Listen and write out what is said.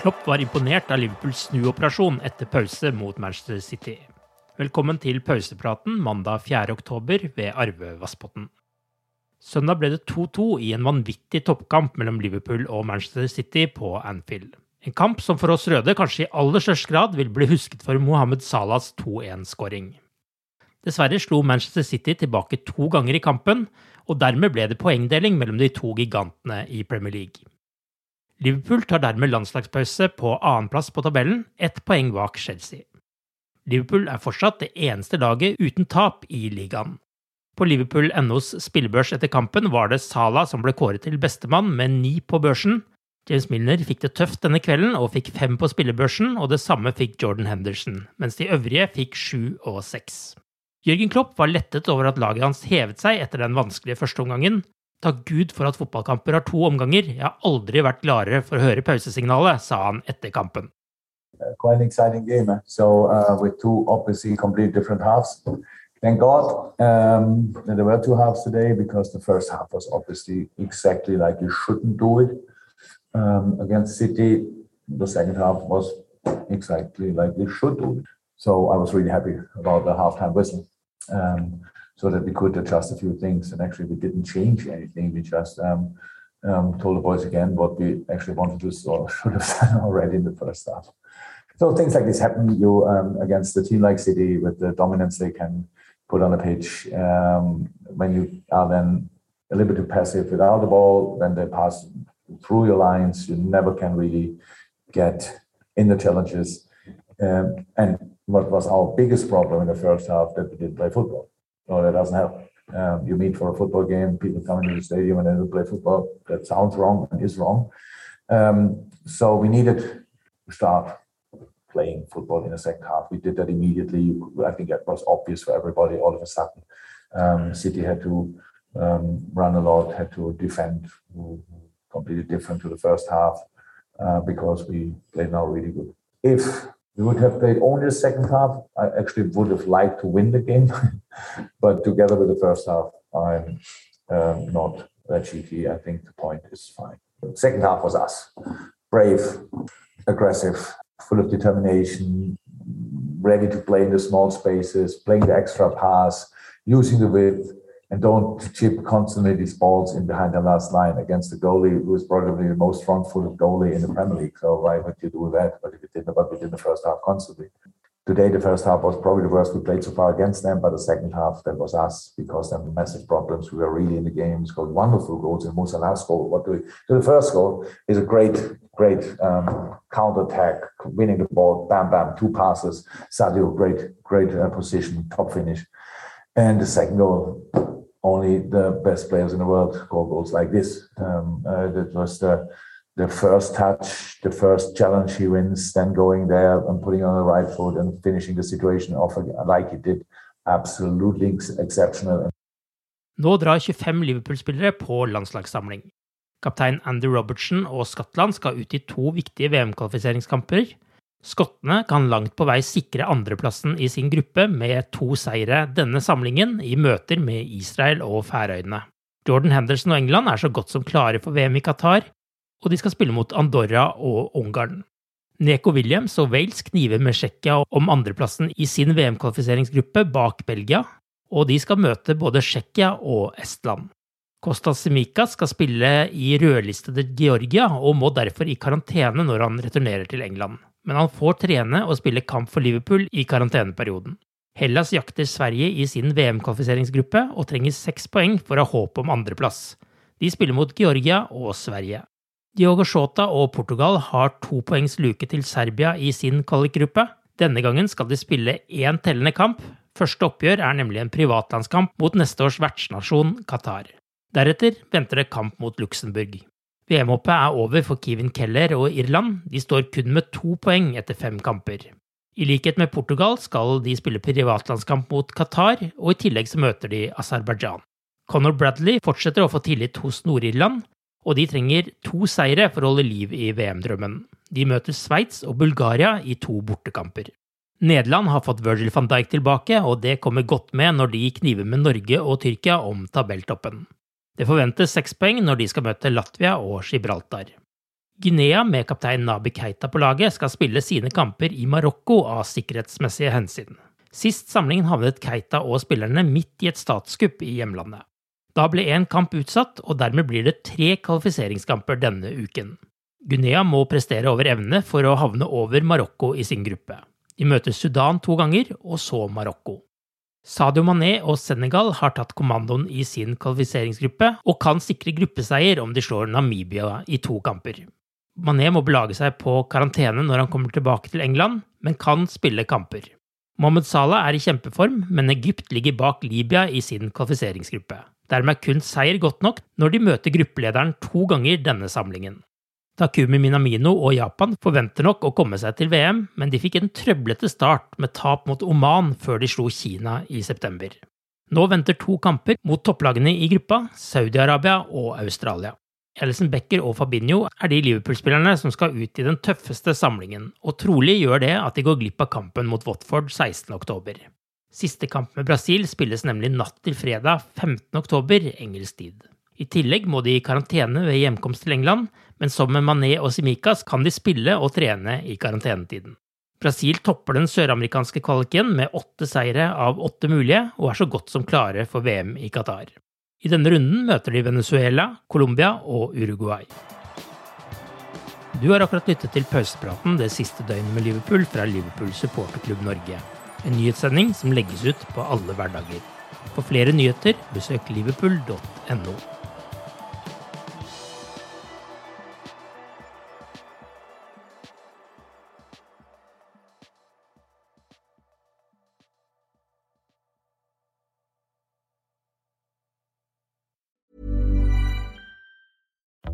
Klopp var imponert av Liverpools snuoperasjon etter pause mot Manchester City. Velkommen til pausepraten mandag 4. oktober ved Arve Vassbotn. Søndag ble det 2-2 i en vanvittig toppkamp mellom Liverpool og Manchester City på Anfield. En kamp som for oss røde kanskje i aller størst grad vil bli husket for Mohammed Salahs 2-1-skåring. Dessverre slo Manchester City tilbake to ganger i kampen, og dermed ble det poengdeling mellom de to gigantene i Premier League. Liverpool tar dermed landslagspause på annenplass på tabellen, ett poeng bak Chelsea. Liverpool er fortsatt det eneste laget uten tap i ligaen. På Liverpool.nos spillebørs etter kampen var det Salah som ble kåret til bestemann med ni på børsen. James Milner fikk det tøft denne kvelden og fikk fem på spillebørsen, og det samme fikk Jordan Henderson, mens de øvrige fikk sju og seks. Jørgen Klopp var lettet over at laget hans hevet seg etter den vanskelige førsteomgangen, Takk Gud for at fotballkamper har to omganger. Jeg har aldri vært gladere for å høre pausesignalet, sa han etter kampen. Uh, quite an exciting game. Eh? So uh, with two obviously completely different halves. Thank God um, there were two halves today because the first half was obviously exactly like you shouldn't do it um, against City. The second half was exactly like you should do it. So I was really happy about the halftime whistle. Um, so that we could adjust a few things. And actually, we didn't change anything. We just um, um, told the boys again what we actually wanted to or should have done already in the first half. So things like this happen. You um, against a team like City with the dominance they can put on the pitch. Um, when you are then a little bit too passive without the ball, then they pass through your lines, you never can really get in the challenges. Um, and what was our biggest problem in the first half that we didn't play football. No, that doesn't help. Um, you meet for a football game, people come into the stadium and then play football. That sounds wrong and is wrong. Um, so we needed to start playing football in the second half. We did that immediately. I think that was obvious for everybody all of a sudden. Um, City had to um, run a lot, had to defend completely different to the first half uh, because we played now really good. If we would have played only the second half. I actually would have liked to win the game, but together with the first half, I'm um, not that cheeky. I think the point is fine. Second half was us brave, aggressive, full of determination, ready to play in the small spaces, playing the extra pass, using the width, and don't chip constantly these balls in behind the last line against the goalie who is probably the most front-footed goalie in the Premier League. So why would you do that? But you did, but we did the first half constantly. Today, the first half was probably the worst we played so far against them, but the second half, that was us because they have massive problems. We were really in the game, scored wonderful goals, and Musa now scored. What do we? So the first goal is a great, great um, counter attack, winning the ball, bam, bam, two passes. Sadio, great, great uh, position, top finish. And the second goal, only the best players in the world score goals like this. Um, uh, that was the the first touch, the first challenge he wins, then going there and putting on the right foot and finishing the situation off like he did. Absolutely exceptional. Nå drar 25 Liverpool-spillere på landslagssamling. Kaptein Andy Robertson og Skottland skal ut i to viktige VM-kvalifiseringskamper. Skottene kan langt på vei sikre andreplassen i sin gruppe med to seire denne samlingen i møter med Israel og Færøyene. Jordan Henderson og England er så godt som klare for VM i Qatar, og de skal spille mot Andorra og Ungarn. Neko Williams og Wales kniver med Tsjekkia om andreplassen i sin VM-kvalifiseringsgruppe bak Belgia, og de skal møte både Tsjekkia og Estland. Kostas Simika skal spille i rødlistede Georgia og må derfor i karantene når han returnerer til England, men han får trene og spille kamp for Liverpool i karanteneperioden. Hellas jakter Sverige i sin VM-kvalifiseringsgruppe og trenger seks poeng for å ha håp om andreplass. De spiller mot Georgia og Sverige. Diogo Shota og Portugal har to poengs luke til Serbia i sin kvalikgruppe. Denne gangen skal de spille én tellende kamp. Første oppgjør er nemlig en privatlandskamp mot neste års vertsnasjon Qatar. Deretter venter det kamp mot Luxembourg. VM-hoppet er over for Kevin Keller og Irland. De står kun med to poeng etter fem kamper. I likhet med Portugal skal de spille privatlandskamp mot Qatar, og i tillegg så møter de Aserbajdsjan. Conor Bradley fortsetter å få tillit hos Nord-Irland, og de trenger to seire for å holde liv i VM-drømmen. De møter Sveits og Bulgaria i to bortekamper. Nederland har fått Virgil van Dijk tilbake, og det kommer godt med når de kniver med Norge og Tyrkia om tabelltoppen. Det forventes seks poeng når de skal møte Latvia og Gibraltar. Guinea med kaptein Nabi Keita på laget skal spille sine kamper i Marokko av sikkerhetsmessige hensyn. Sist samlingen havnet Keita og spillerne midt i et statskupp i hjemlandet. Da ble én kamp utsatt, og dermed blir det tre kvalifiseringskamper denne uken. Guinea må prestere over evne for å havne over Marokko i sin gruppe. De møter Sudan to ganger, og så Marokko. Sadio Mané og Senegal har tatt kommandoen i sin kvalifiseringsgruppe og kan sikre gruppeseier om de slår Namibia i to kamper. Mané må belage seg på karantene når han kommer tilbake til England, men kan spille kamper. Mohammed Salah er i kjempeform, men Egypt ligger bak Libya i sin kvalifiseringsgruppe. Dermed er kun seier godt nok når de møter gruppelederen to ganger denne samlingen. Takumi Minamino og Japan forventer nok å komme seg til VM, men de fikk en trøblete start med tap mot Oman før de slo Kina i september. Nå venter to kamper mot topplagene i gruppa, Saudi-Arabia og Australia. Ellison Becker og Fabinho er de Liverpool-spillerne som skal ut i den tøffeste samlingen, og trolig gjør det at de går glipp av kampen mot Watford 16.10. Siste kamp med Brasil spilles nemlig natt til fredag 15.10 engelsk tid. I tillegg må de i karantene ved hjemkomst til England, men som med Mané og Simicas kan de spille og trene i karantenetiden. Brasil topper den søramerikanske kvaliken med åtte seire av åtte mulige, og er så godt som klare for VM i Qatar. I denne runden møter de Venezuela, Colombia og Uruguay. Du har akkurat lyttet til pausepraten det siste døgnet med Liverpool fra Liverpool supporterklubb Norge. En nyhetssending som legges ut på alle hverdager. For flere nyheter, besøk liverpool.no.